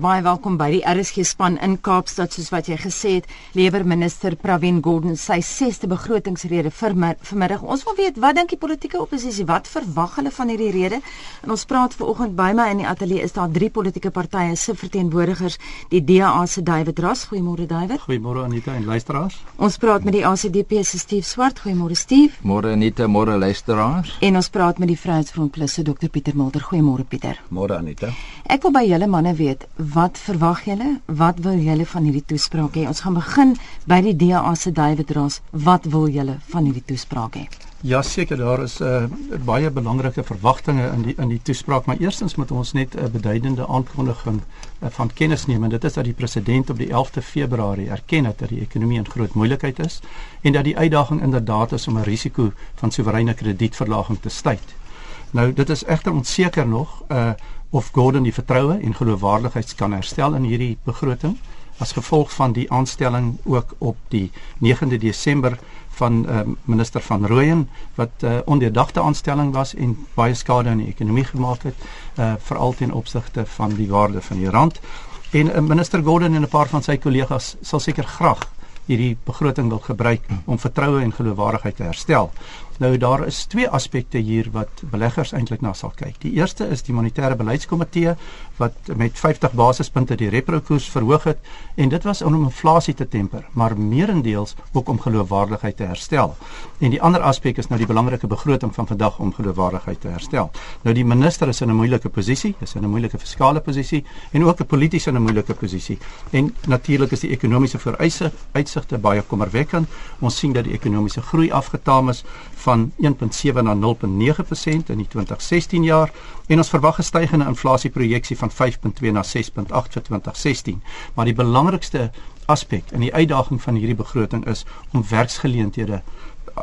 Baie welkom by die RSG span in Kaapstad soos wat jy gesê het, lewer minister Pravin Gordhan sy 6ste begrotingsrede vir vanmiddag. Ons wil weet, wat dink die politieke oppositie? Wat verwag hulle van hierdie rede? En ons praat vanoggend by my in die ateljee is daar drie politieke partye se verteenwoordigers, die DA se David Ras. Goeiemôre David. Goeiemôre Anita en luisteraars. Ons praat met die ACDP se Steve Swart. Goeiemôre Steve. Môre Anita, môre luisteraars. En ons praat met die Vryheidsfront Plus se Dr Pieter Mulder. Goeiemôre Pieter. Môre Anita. Ek wil by julle manne weet wat verwag julle? Wat wil julle van hierdie toespraak hê? Ons gaan begin by die DA se David Ross. Wat wil julle van hierdie toespraak hê? Ja seker daar is 'n uh, baie belangrike verwagtinge in die in die toespraak, maar eerstens moet ons net 'n beduidende aankondiging uh, van kennis neem en dit is dat die president op die 11de Februarie erken het dat die ekonomie in groot moeilikheid is en dat die uitdaging inderdaad is om 'n risiko van soewereine kredietverlaging te staai. Nou dit is egter onseker nog uh of Gordon die vertroue en geloofwaardigheid kan herstel in hierdie begroting as gevolg van die aanstelling ook op die 9de Desember van uh, minister van Rooyen wat 'n uh, ondeurdagte aanstelling was en baie skade aan die ekonomie gemaak het uh, veral ten opsigte van die waarde van die rand en uh, minister Gordon en 'n paar van sy kollegas sal seker graag hierdie begroting wil gebruik om vertroue en geloofwaardigheid te herstel. Nou daar is twee aspekte hier wat beleggers eintlik na sal kyk. Die eerste is die monetêre beleidskomitee wat met 50 basispunte die repo koers verhoog het en dit was om inflasie te temper, maar meerendeels ook om geloofwaardigheid te herstel. En die ander aspek is nou die belangrike begroting van vandag om geloofwaardigheid te herstel. Nou die minister is in 'n moeilike posisie, is in 'n moeilike fiskale posisie en ook 'n politieke in 'n moeilike posisie. En natuurlik is die ekonomiese vooruitsigte baie kommerwekkend. Ons sien dat die ekonomiese groei afgetaam is van 1.7 na 0.9% in die 2016 jaar en ons verwag 'n stygende inflasieprojeksie van 5.2 na 6.8 vir 2016. Maar die belangrikste aspek in die uitdaging van hierdie begroting is om werksgeleenthede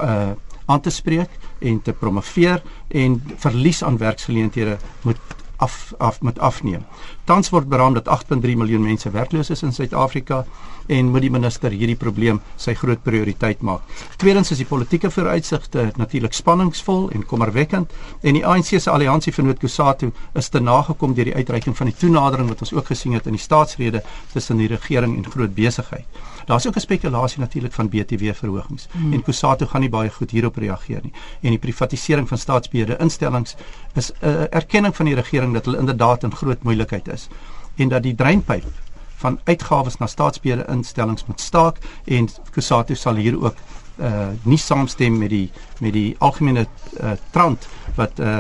uh aan te spreek en te promoveer en verlies aan werksgeleenthede moet af af met afneem. Tans word beraam dat 8.3 miljoen mense werkloos is in Suid-Afrika en moet die minister hierdie probleem sy groot prioriteit maak. Tweedens is die politieke vooruitsigte natuurlik spanningsvol en kommerwekkend en die ANC se alliansie vir Noord-Kusatu is te nagekom deur die uitreiking van die toenadering wat ons ook gesien het in die staatsrede tussen die regering en groot besigheid. Daar's ook 'n spekulasie natuurlik van BTW verhogings hmm. en Kusatu gaan nie baie goed hierop reageer nie. En die privatisering van staatsbeheerde instellings is 'n uh, erkenning van die regering dat hulle inderdaad in groot moeilikheid is en dat die dreinpyp van uitgawes na staatsbeheerde instellings moet staak en Kusatu sal hier ook uh nie saamstem met die met die algemene uh, trant wat uh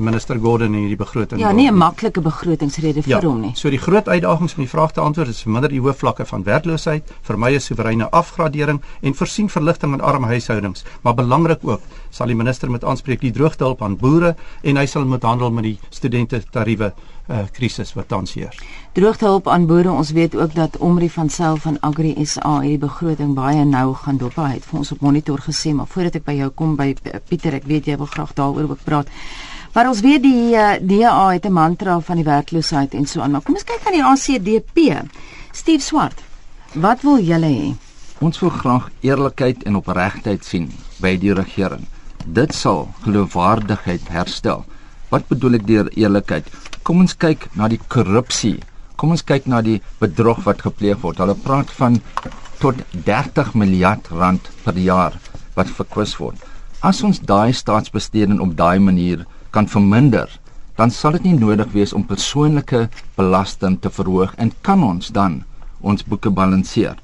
minister Gordon in hierdie begroting. Ja, nie 'n maklike begrotingsrede vir ja, hom nie. So die groot uitdagings van die vraag te antwoord is verminder die hoë vlakke van werkloosheid, vermy 'n soewereine afgradering en voorsien verligting aan arm huishoudings, maar belangrik ook sal die minister met aanspreek die droogtehulp aan boere en hy sal moet handel met die studente tariewe uh, krisis wat tans heers. Droogtehulp aan boere, ons weet ook dat Omri van self van Agri SA hierdie begroting baie nou gaan dop. Hy het vir ons op monitor gesê, maar voordat ek by jou kom by Pieter, ek weet jy wil graag daaroor ook praat. Maar ons weet die uh, eh, DA het 'n mantra van die werkloosheid en so aan. Maar kom ons kyk aan die ACDP. Steve Swart. Wat wil julle hê? Ons wil graag eerlikheid en opregtheid sien by die regering. Dit sal geloofwaardigheid herstel. Wat bedoel ek deur eerlikheid? Kom ons kyk na die korrupsie. Kom ons kyk na die bedrog wat gepleeg word. Hulle praat van tot 30 miljard rand per jaar wat verkwis word. As ons daai staatsbesteding op daai manier kan verminder, dan sal dit nie nodig wees om persoonlike belasting te verhoog en kan ons dan ons boeke balanseer.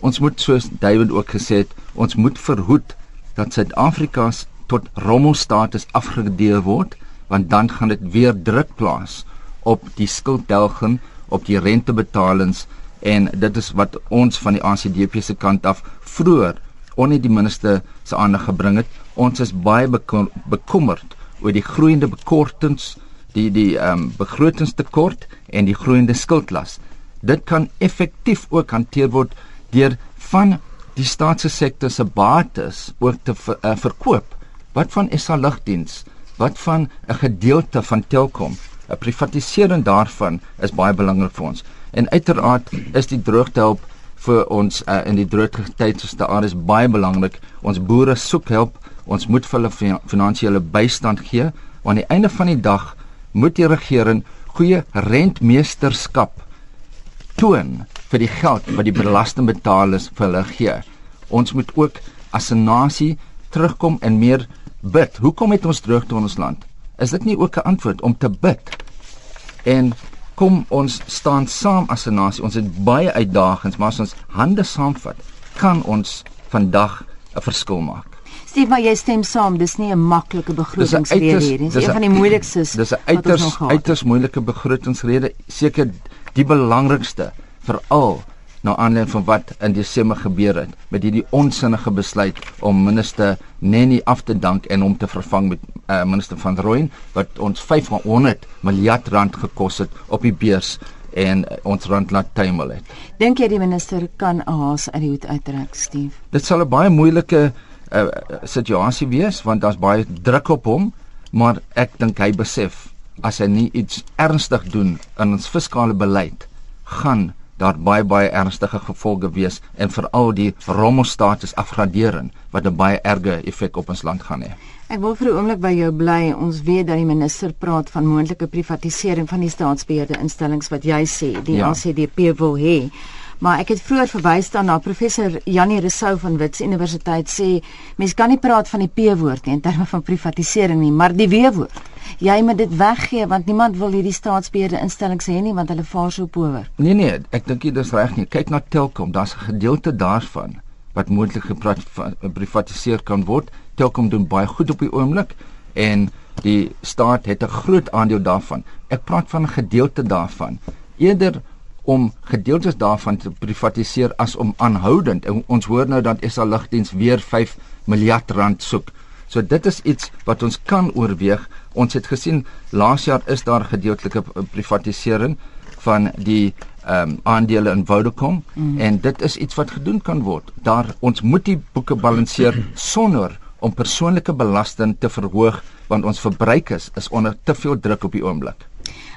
Ons moet soos David ook gesê het, ons moet verhoed dat Suid-Afrika tot rommelstatus afgegradeer word, want dan gaan dit weer druk plaas op die skulddelging, op die rentebetalings en dit is wat ons van die ACDP se kant af vroeër onder die minister se aandag gebring het. Ons is baie bekommerd oor die groeiende bekortings, die die ehm um, begrotingstekort en die groeiende skuldlas. Dit kan effektief ook hanteer word deur van die staatssektor se bates ook te ver, uh, verkoop. Wat van SA Lugdiens? Wat van 'n gedeelte van Telkom? 'n Privatisering daarvan is baie belangrik vir ons. En uiteraard is die droogtehulp vir ons uh, in die droogtyd soos daar is baie belangrik. Ons boere soek hulp ons moet vir hulle finansiële bystand gee want aan die einde van die dag moet die regering goeie rentmeesterskap toon vir die geld wat die belastingbetalers vir hulle gee. Ons moet ook as 'n nasie terugkom en meer bid. Hoekom het ons droogte in ons land? Is dit nie ook 'n antwoord om te bid? En kom ons staan saam as 'n nasie. Ons het baie uitdagings, maar as ons hande saamvat, kan ons vandag 'n verskil maak. Stef, maar jy stem saam, dis nie 'n maklike begrotingsrede nie. Dis een van die moeilikstes. Dis 'n uiters uiters moeilike begrotingsrede, seker die belangrikste veral na aanleiding van wat in Desember gebeur het met hierdie onsinnige besluit om minister Nenny af te dank en hom te vervang met uh, minister van Rooyen wat ons 500 miljard rand gekos het op die beurs en uh, ons rand laat tuimel het. Dink jy die minister kan 'n haas uit die hoed uittrek, Steve? Dit sal 'n baie moeilike uh, situasie wees want daar's baie druk op hom, maar ek dink hy besef as hy nie iets ernstig doen in ons fiskale beleid gaan daar baie baie ernstige gevolge wees en veral die rommelstatus afgradering wat 'n baie erge effek op ons land gaan hê. Ek wil vir 'n oomblik by jou bly. Ons weet dat die minister praat van moontlike privatisering van die staatsbeheerde instellings wat jy sê die ja. ACDP wil hê. Maar ek het vroeër verwys dan na professor Janie Resou van Wits Universiteit sê mense kan nie praat van die P-woord nie in terme van privatisering nie, maar die W-woord jy moet dit weggee want niemand wil hierdie staatsbeheerde instellings hê nie want hulle vaar so power. Nee nee, ek dink jy dis reg nie. Kyk na Telkom, daar's 'n gedeelte daarvan wat moontlik geprivatiseer kan word. Telkom doen baie goed op die oomblik en die staat het 'n groot aandeel daarvan. Ek praat van 'n gedeelte daarvan. Eerder om gedeeltes daarvan te privatiseer as om aanhoudend en ons hoor nou dat SA Lugdiens weer 5 miljard rand soek. So dit is iets wat ons kan oorweeg Ons het gesien laas jaar is daar gedeeltelike privatisering van die ehm um, aandele in Vodacom mm. en dit is iets wat gedoen kan word. Daar ons moet die boeke balanseer sonder om persoonlike belasting te verhoog want ons verbruikers is onder te veel druk op die oomblik.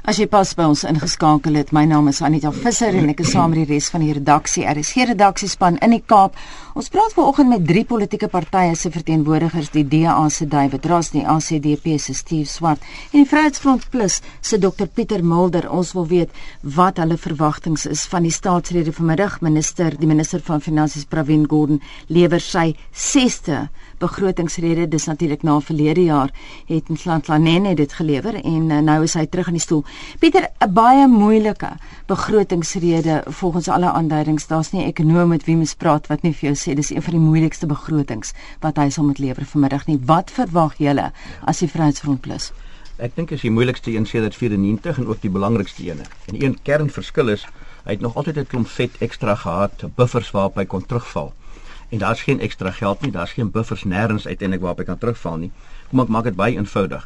As jy pas by ons ingeskakel het, my naam is Anita Visser en ek is saam met die res van die redaksie. Geen redaksiespan in die Kaap. Ons praat vanoggend met drie politieke partye se verteenwoordigers, die DA se David Ross, die ACDP se Steve Swart en die Vryheidsfront Plus se Dr Pieter Mulder. Ons wil weet wat hulle verwagtinge is van die staatsrede vanmiddag. Minister, die minister van Finansies Pravin Gordhan lewer sy 6ste begrotingsrede. Dis natuurlik na verlede jaar het Ntlantlanene dit gelewer en eh, nou is hy terug in die stoel. Pieter, 'n baie moeilike begrotingsrede volgens alle aanduidings. Daar's nie 'n ekonom met wie mens praat wat nie vir jou sê dis een van die moeilikste begrotings wat hy sal moet lewer vanmiddag nie. Wat verwag julle as die Vryheidsfront Plus? Ek dink is die moeilikste een sedert 94 en ook die belangrikste een. En een kernverskil is hy het nog altyd 'n klomp vet ekstra gehad, buffers waarop hy kon terugval. En daar's geen ekstra geld nie, daar's geen buffers nêrens uiteindelik waarop hy kan terugval nie. Kom ek maak dit baie eenvoudig.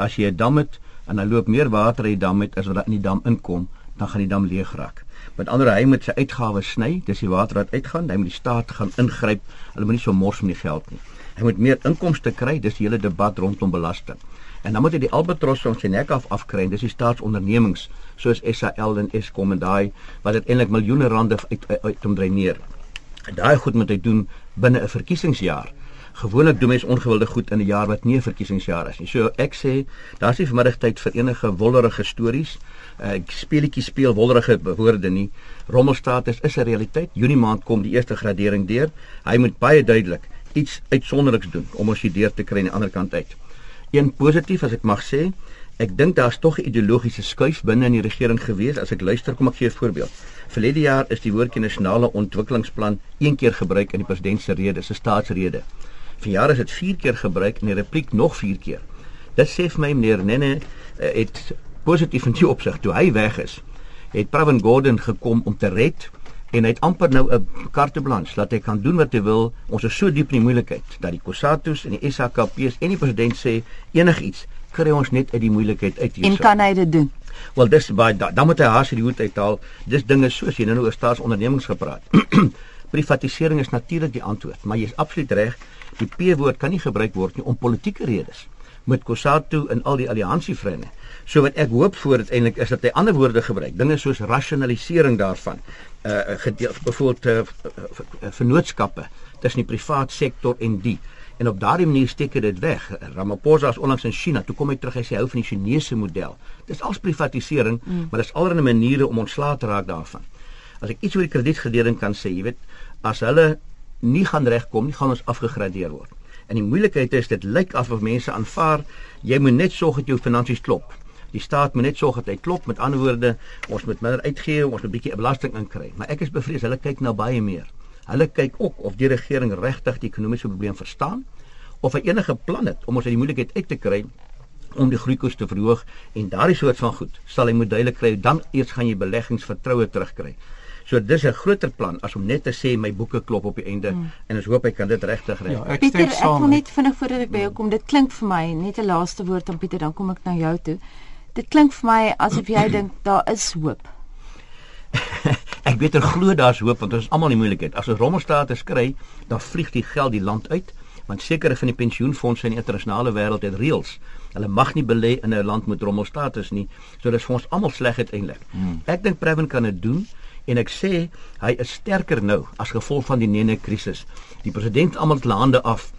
As jy 'n dam het en hy loop meer water uit die dam uit as wat in die dam inkom, dan gaan die dam leeg raak. Met ander hy moet sy uitgawes sny, dis die water wat uitgaan, hy moet die staat gaan ingryp. Hulle moet nie so mors met die geld nie. Hy moet meer inkomste kry, dis die hele debat rondom belasting. En dan moet hy die albatros van sy nek af afkry, dis die staatsondernemings soos SAL en Eskom en daai wat uiteindelik miljoene rande uit uit, uit omdreineer. Daai goed moet hy doen binne 'n verkiesingsjaar gewoonlik doen mense ongewilde goed in 'n jaar wat nie 'n verkiesingsjaar is nie. So ek sê daar's nie vanmiddag tyd vir enige wollerige stories. Ek uh, speletjie speel wollerige woorde nie. Rommelstatus is 'n realiteit. Junie maand kom die eerste gradering deur. Hy moet baie duidelik iets uitsonderliks doen om ons hier deur te kry aan die ander kant uit. Een positief as ek mag sê, ek dink daar's tog 'n ideologiese skuif binne in die regering gewees as ek luister kom ek gee 'n voorbeeld. Verlede jaar is die woordjie nasionale ontwikkelingsplan een keer gebruik in die president se rede, se staatsrede. Verjaar is dit 4 keer gebruik en die repliek nog 4 keer. Dit sê vir my meneer Nene uh, het positief in die opsig toe hy weg is. Het Pravin Gordhan gekom om te red en hy het amper nou 'n carte blanche laat hy kan doen wat hy wil. Ons is so diep in die moeilikheid dat die Kosatus en die SAKP's en die president sê enigiets kry ons net uit die moeilikheid uit hier. En kan hy dit doen? Wel dis baie da, dan moet hy haas die hoed uithaal. Dis dinge soos jy nou oor staatsondernemings gepraat. Privatisering is natuurlik die antwoord, maar jy is absoluut reg die P-woord kan nie gebruik word nie om politieke redes met Kusatu en al die alliansievriende. So wat ek hoop voor uiteindelik is dat hy ander woorde gebruik, dinge soos rasionalisering daarvan. Uh gedeel byvoorbeeld uh, uh, vennootskappe tussen die privaat sektor en die en op daardie manier steek dit weg. Ramaphosa is onlangs in China, toe kom hy terug hy sê hy hou van die Chinese model. Dis als privatisering, mm. maar dis allerlei maniere om ontslae te raak daarvan. As ek iets oor die kredietgradering kan sê, jy weet, as hulle nie gaan regkom nie, gaan ons afgegradeer word. En die moeilikheid is dit lyk asof mense aanvaar jy moet net sorg dat jou finansies klop. Die staat moet net sorg dat hy klop. Met ander woorde, ons moet minder uitgee, ons moet 'n bietjie belasting inkry. Maar ek is bevrees hulle kyk na baie meer. Hulle kyk ook of die regering regtig die ekonomiese probleem verstaan of hy enige plan het om ons uit die moeilikheid uit te kry om die groeikoers te verhoog en daardie soort van goed sal hy moet duidelik kry dan eers gaan jy beleggingsvertroue terugkry. So dis 'n groter plan as om net te sê my boeke klop op die einde hmm. en ons hoop hy kan dit regtig reg. Ja, ek Pieter, ek wil net vinnig voordat ek by jou kom, dit klink vir my net 'n laaste woord aan Pieter dan kom ek na jou toe. Dit klink vir my asof jy dink daar is hoop. Ek weet er glo daar's hoop want ons is almal in moeilikheid. As ons rommelstate skry, dan vlieg die geld die land uit want sekere van die pensioenfonde in die internasionale wêreld het reëls. Hulle mag nie belê in 'n land met rommelstatus nie. So dis vir ons almal sleg uiteindelik. Hmm. Ek dink Previn kan dit doen en ek sê hy is sterker nou as gevolg van die nene krisis. Die president almal het hande af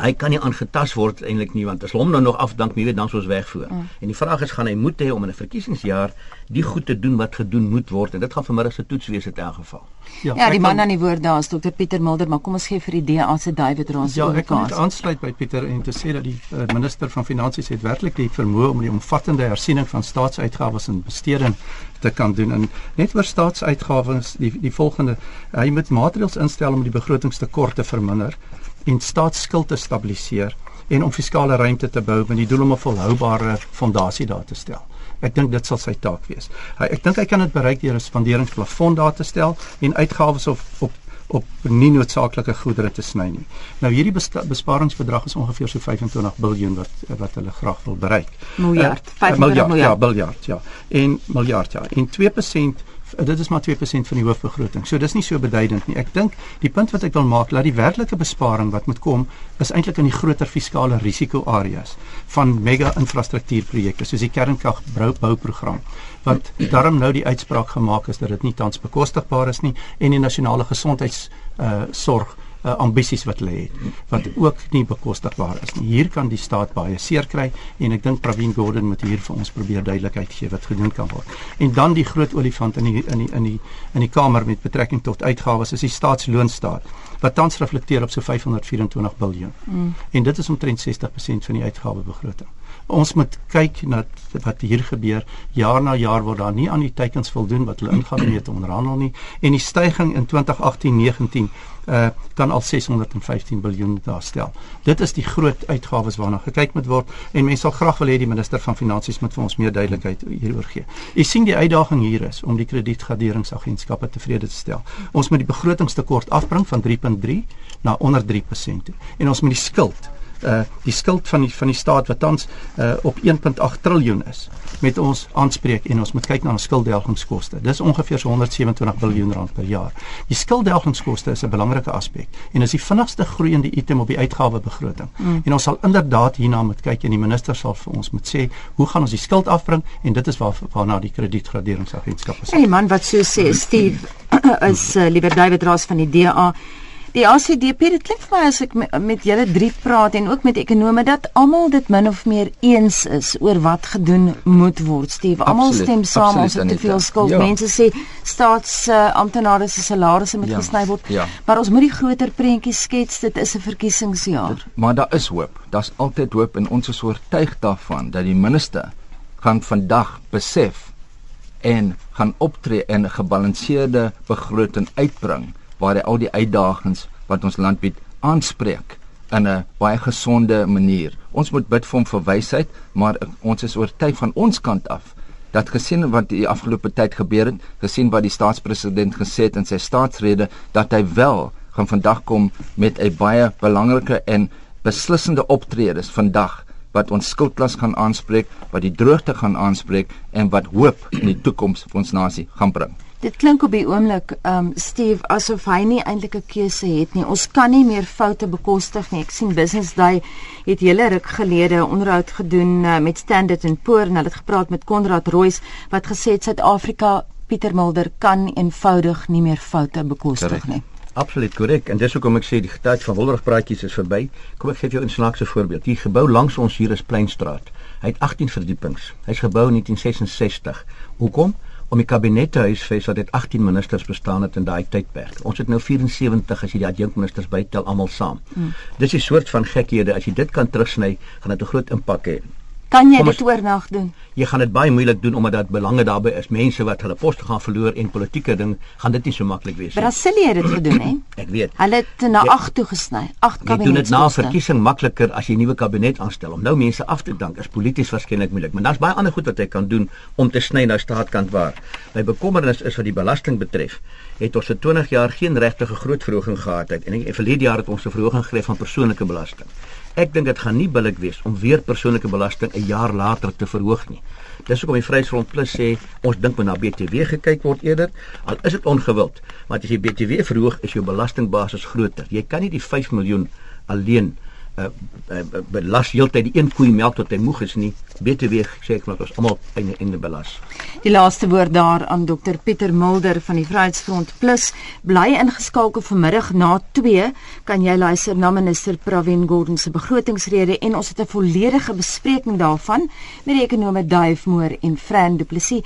hy kan nie aangetas word eintlik nie want as hom nou nog afdank, jy weet dan soos wegvoer. Mm. En die vraag is gaan hy moet hê om in 'n verkiesingsjaar die goed te doen wat gedoen moet word en dit gaan vanmiddag se toets wees in elk geval. Ja, ja die man aan die woord daar is Dr Pieter Mulder, maar kom ons gee vir die DA se David Ross ja, ek kan aansluit by Pieter en te sê dat die uh, minister van finansies het werklik die vermoë om die omvattende hersiening van staatsuitgawes en besteding te kan doen en net oor staatsuitgawes die die volgende hy moet maatreëls instel om die begrotingstekort te verminder en staatsskuld te stabiliseer en om fiskale ruimte te bou met die doel om 'n volhoubare fondasie daar te stel. Ek dink dit sal sy taak wees. Hy ek dink hy kan dit bereik deur 'n spanderingsplafon daar te stel en uitgawes op op op nie noodsaaklike goedere te sny nie. Nou hierdie besparingsbedrag is ongeveer so 25 miljard wat wat hulle graag wil bereik. Miljard, uh, 25 miljard. Ja, miljard, ja. En miljard ja. En 2% dit is maar 2% van die hoofbegroting. So dis nie so beduidend nie. Ek dink die punt wat ek wil maak, dat die werklike besparing wat moet kom, is eintlik in die groter fiskale risiko areas van mega infrastruktuurprojekte soos die kernkragbouprogram wat daarom nou die uitspraak gemaak is dat dit nie tans bekostigbaar is nie en die nasionale gesondheids uh sorg uh, ambisies wat lê wat ook nie bekostigbaar is nie. Hier kan die staat baie seer kry en ek dink Pravin Gordhan moet hier vir ons probeer duidelikheid gee wat gedoen kan word. En dan die groot olifant in die in die in die in die kamer met betrekking tot uitgawes is die staatsloonstaat wat tans reflekteer op so 524 miljard. Mm. En dit is omtrent 60% van die uitgawebegroting ons moet kyk na wat hier gebeur. Jaar na jaar word daar nie aan die teikens voldoen wat hulle ingaan mee te onderhandel nie en die stygings in 2018-19 uh kan al 615 miljard daar stel. Dit is die groot uitgawes waarna gekyk moet word en mense sal graag wil hê die minister van finansies moet vir ons meer duidelikheid hieroor gee. Jy sien die uitdaging hier is om die kredietgraderingsagentskappe tevrede te stel. Ons moet die begrotingstekort afbring van 3.3 na onder 3% toe en ons moet die skuld uh die skuld van die van die staat wat tans uh op 1.8 triljoen is met ons aanspreek en ons moet kyk na ons skulddelgingskoste. Dis ongeveer so 127 miljard rand per jaar. Die skulddelgingskoste is 'n belangrike aspek en is die vinnigste groeiende item op die uitgawebegroting. Mm. En ons sal inderdaad hierna moet kyk en die minister sal vir ons moet sê hoe gaan ons die skuld afbring en dit is waar waarna die kredietgraderingsagentskap is. Hey man, wat so sê Steve is uh, liewer David Ross van die DA Die ACDP dit klink vir my as ek met, met julle drie praat en ook met ekonome dat almal dit min of meer eens is oor wat gedoen moet word. Steve, almal stem saam ons het te veel skuld. Ja. Mense sê staats uh, amptenare se salarisse moet ja. gesny word. Ja. Maar ons moet die groter prentjie skets. Dit is 'n verkiesingsjaar. Dit, maar daar is hoop. Daar's altyd hoop en ons is oortuig daarvan dat die minister gaan vandag besef en gaan optree en 'n gebalanseerde begroting uitbring waar hy al die uitdagings wat ons land bied aanspreek in 'n baie gesonde manier. Ons moet bid vir hom vir wysheid, maar ons is oortuig van ons kant af dat gesien wat die afgelope tyd gebeur het, gesien wat die staatspresident gesê het in sy staatsrede dat hy wel gaan vandag kom met 'n baie belangrike en beslissende optredes vandag wat ons skuldklas gaan aanspreek, wat die droogte gaan aanspreek en wat hoop in die toekoms vir ons nasie gaan bring. Dit klink op die oomblik, ehm um, Steve, asof hy nie eintlik 'n keuse het nie. Ons kan nie meer foute bekostig nie. Ek sien Business Day het hele ruk gelede onderhoud gedoen uh, met Standard & Poor en hulle het gepraat met Konrad Royce wat gesê het Suid-Afrika Pieter Mulder kan eenvoudig nie meer foute bekostig correct. nie. Absoluut korrek. En dis hoekom ek sê die tyd van Wilderig praatjies is verby. Kom ek gee jou 'n snaakse voorbeeld. Die gebou langs ons hier is Pleinstraat. Hy het 18 verdiepings. Hy's gebou in 1966. Hoekom? Om die kabinet te huisves wat dit 18 ministers bestaan het in daai tydperk. Ons het nou 74 as jy die adjunkministers bytel almal saam. Mm. Dis 'n soort van gekhede as jy dit kan terugsny, gaan dit 'n groot impak hê. Kan jy dit oornag doen? Jy gaan dit baie moeilik doen omdat daar belange daarbey is. Mense wat hulle poste gaan verloor en politieke ding gaan dit nie so maklik wees nie. Brasilië het dit gedoen hè. Ek weet. Hulle het na 8 toe gesny. 8 kabinette. Jy doen dit na verkiesing makliker as jy 'n nuwe kabinet aanstel. Om nou mense af te dank is polities waarskynlik moeilik, maar daar's baie ander goed wat jy kan doen om te sny na staatkant waar. My bekommernis is wat die belasting betref. Het ons se 20 jaar geen regtige groot verhoging gehad het en in verlede jaar het ons 'n verhoging gekry van persoonlike belasting. Ek dink dit gaan nie billik wees om weer persoonlike belasting 'n jaar later te verhoog nie. Dis hoekom die Vryheidsfront Plus sê ons dink moet na BTW gekyk word eerder, al is dit ongewild, want as jy BTW verhoog, is jou belastingbasis groter. Jy kan nie die 5 miljoen alleen uh, uh, belas heeltyd die een koei melk tot hy moeg is nie. BTW sê ek maar ons almal in die belas. Die laaste woord daar aan Dr Pieter Mulder van die Vryheidsfront Plus. Bly ingeskakel vanmiddag na 2 kan jy luister na minister Pravin Gordhan se begrotingsrede en ons het 'n volledige bespreking daarvan met die ekonome Dave Moore en Fran Du Plessis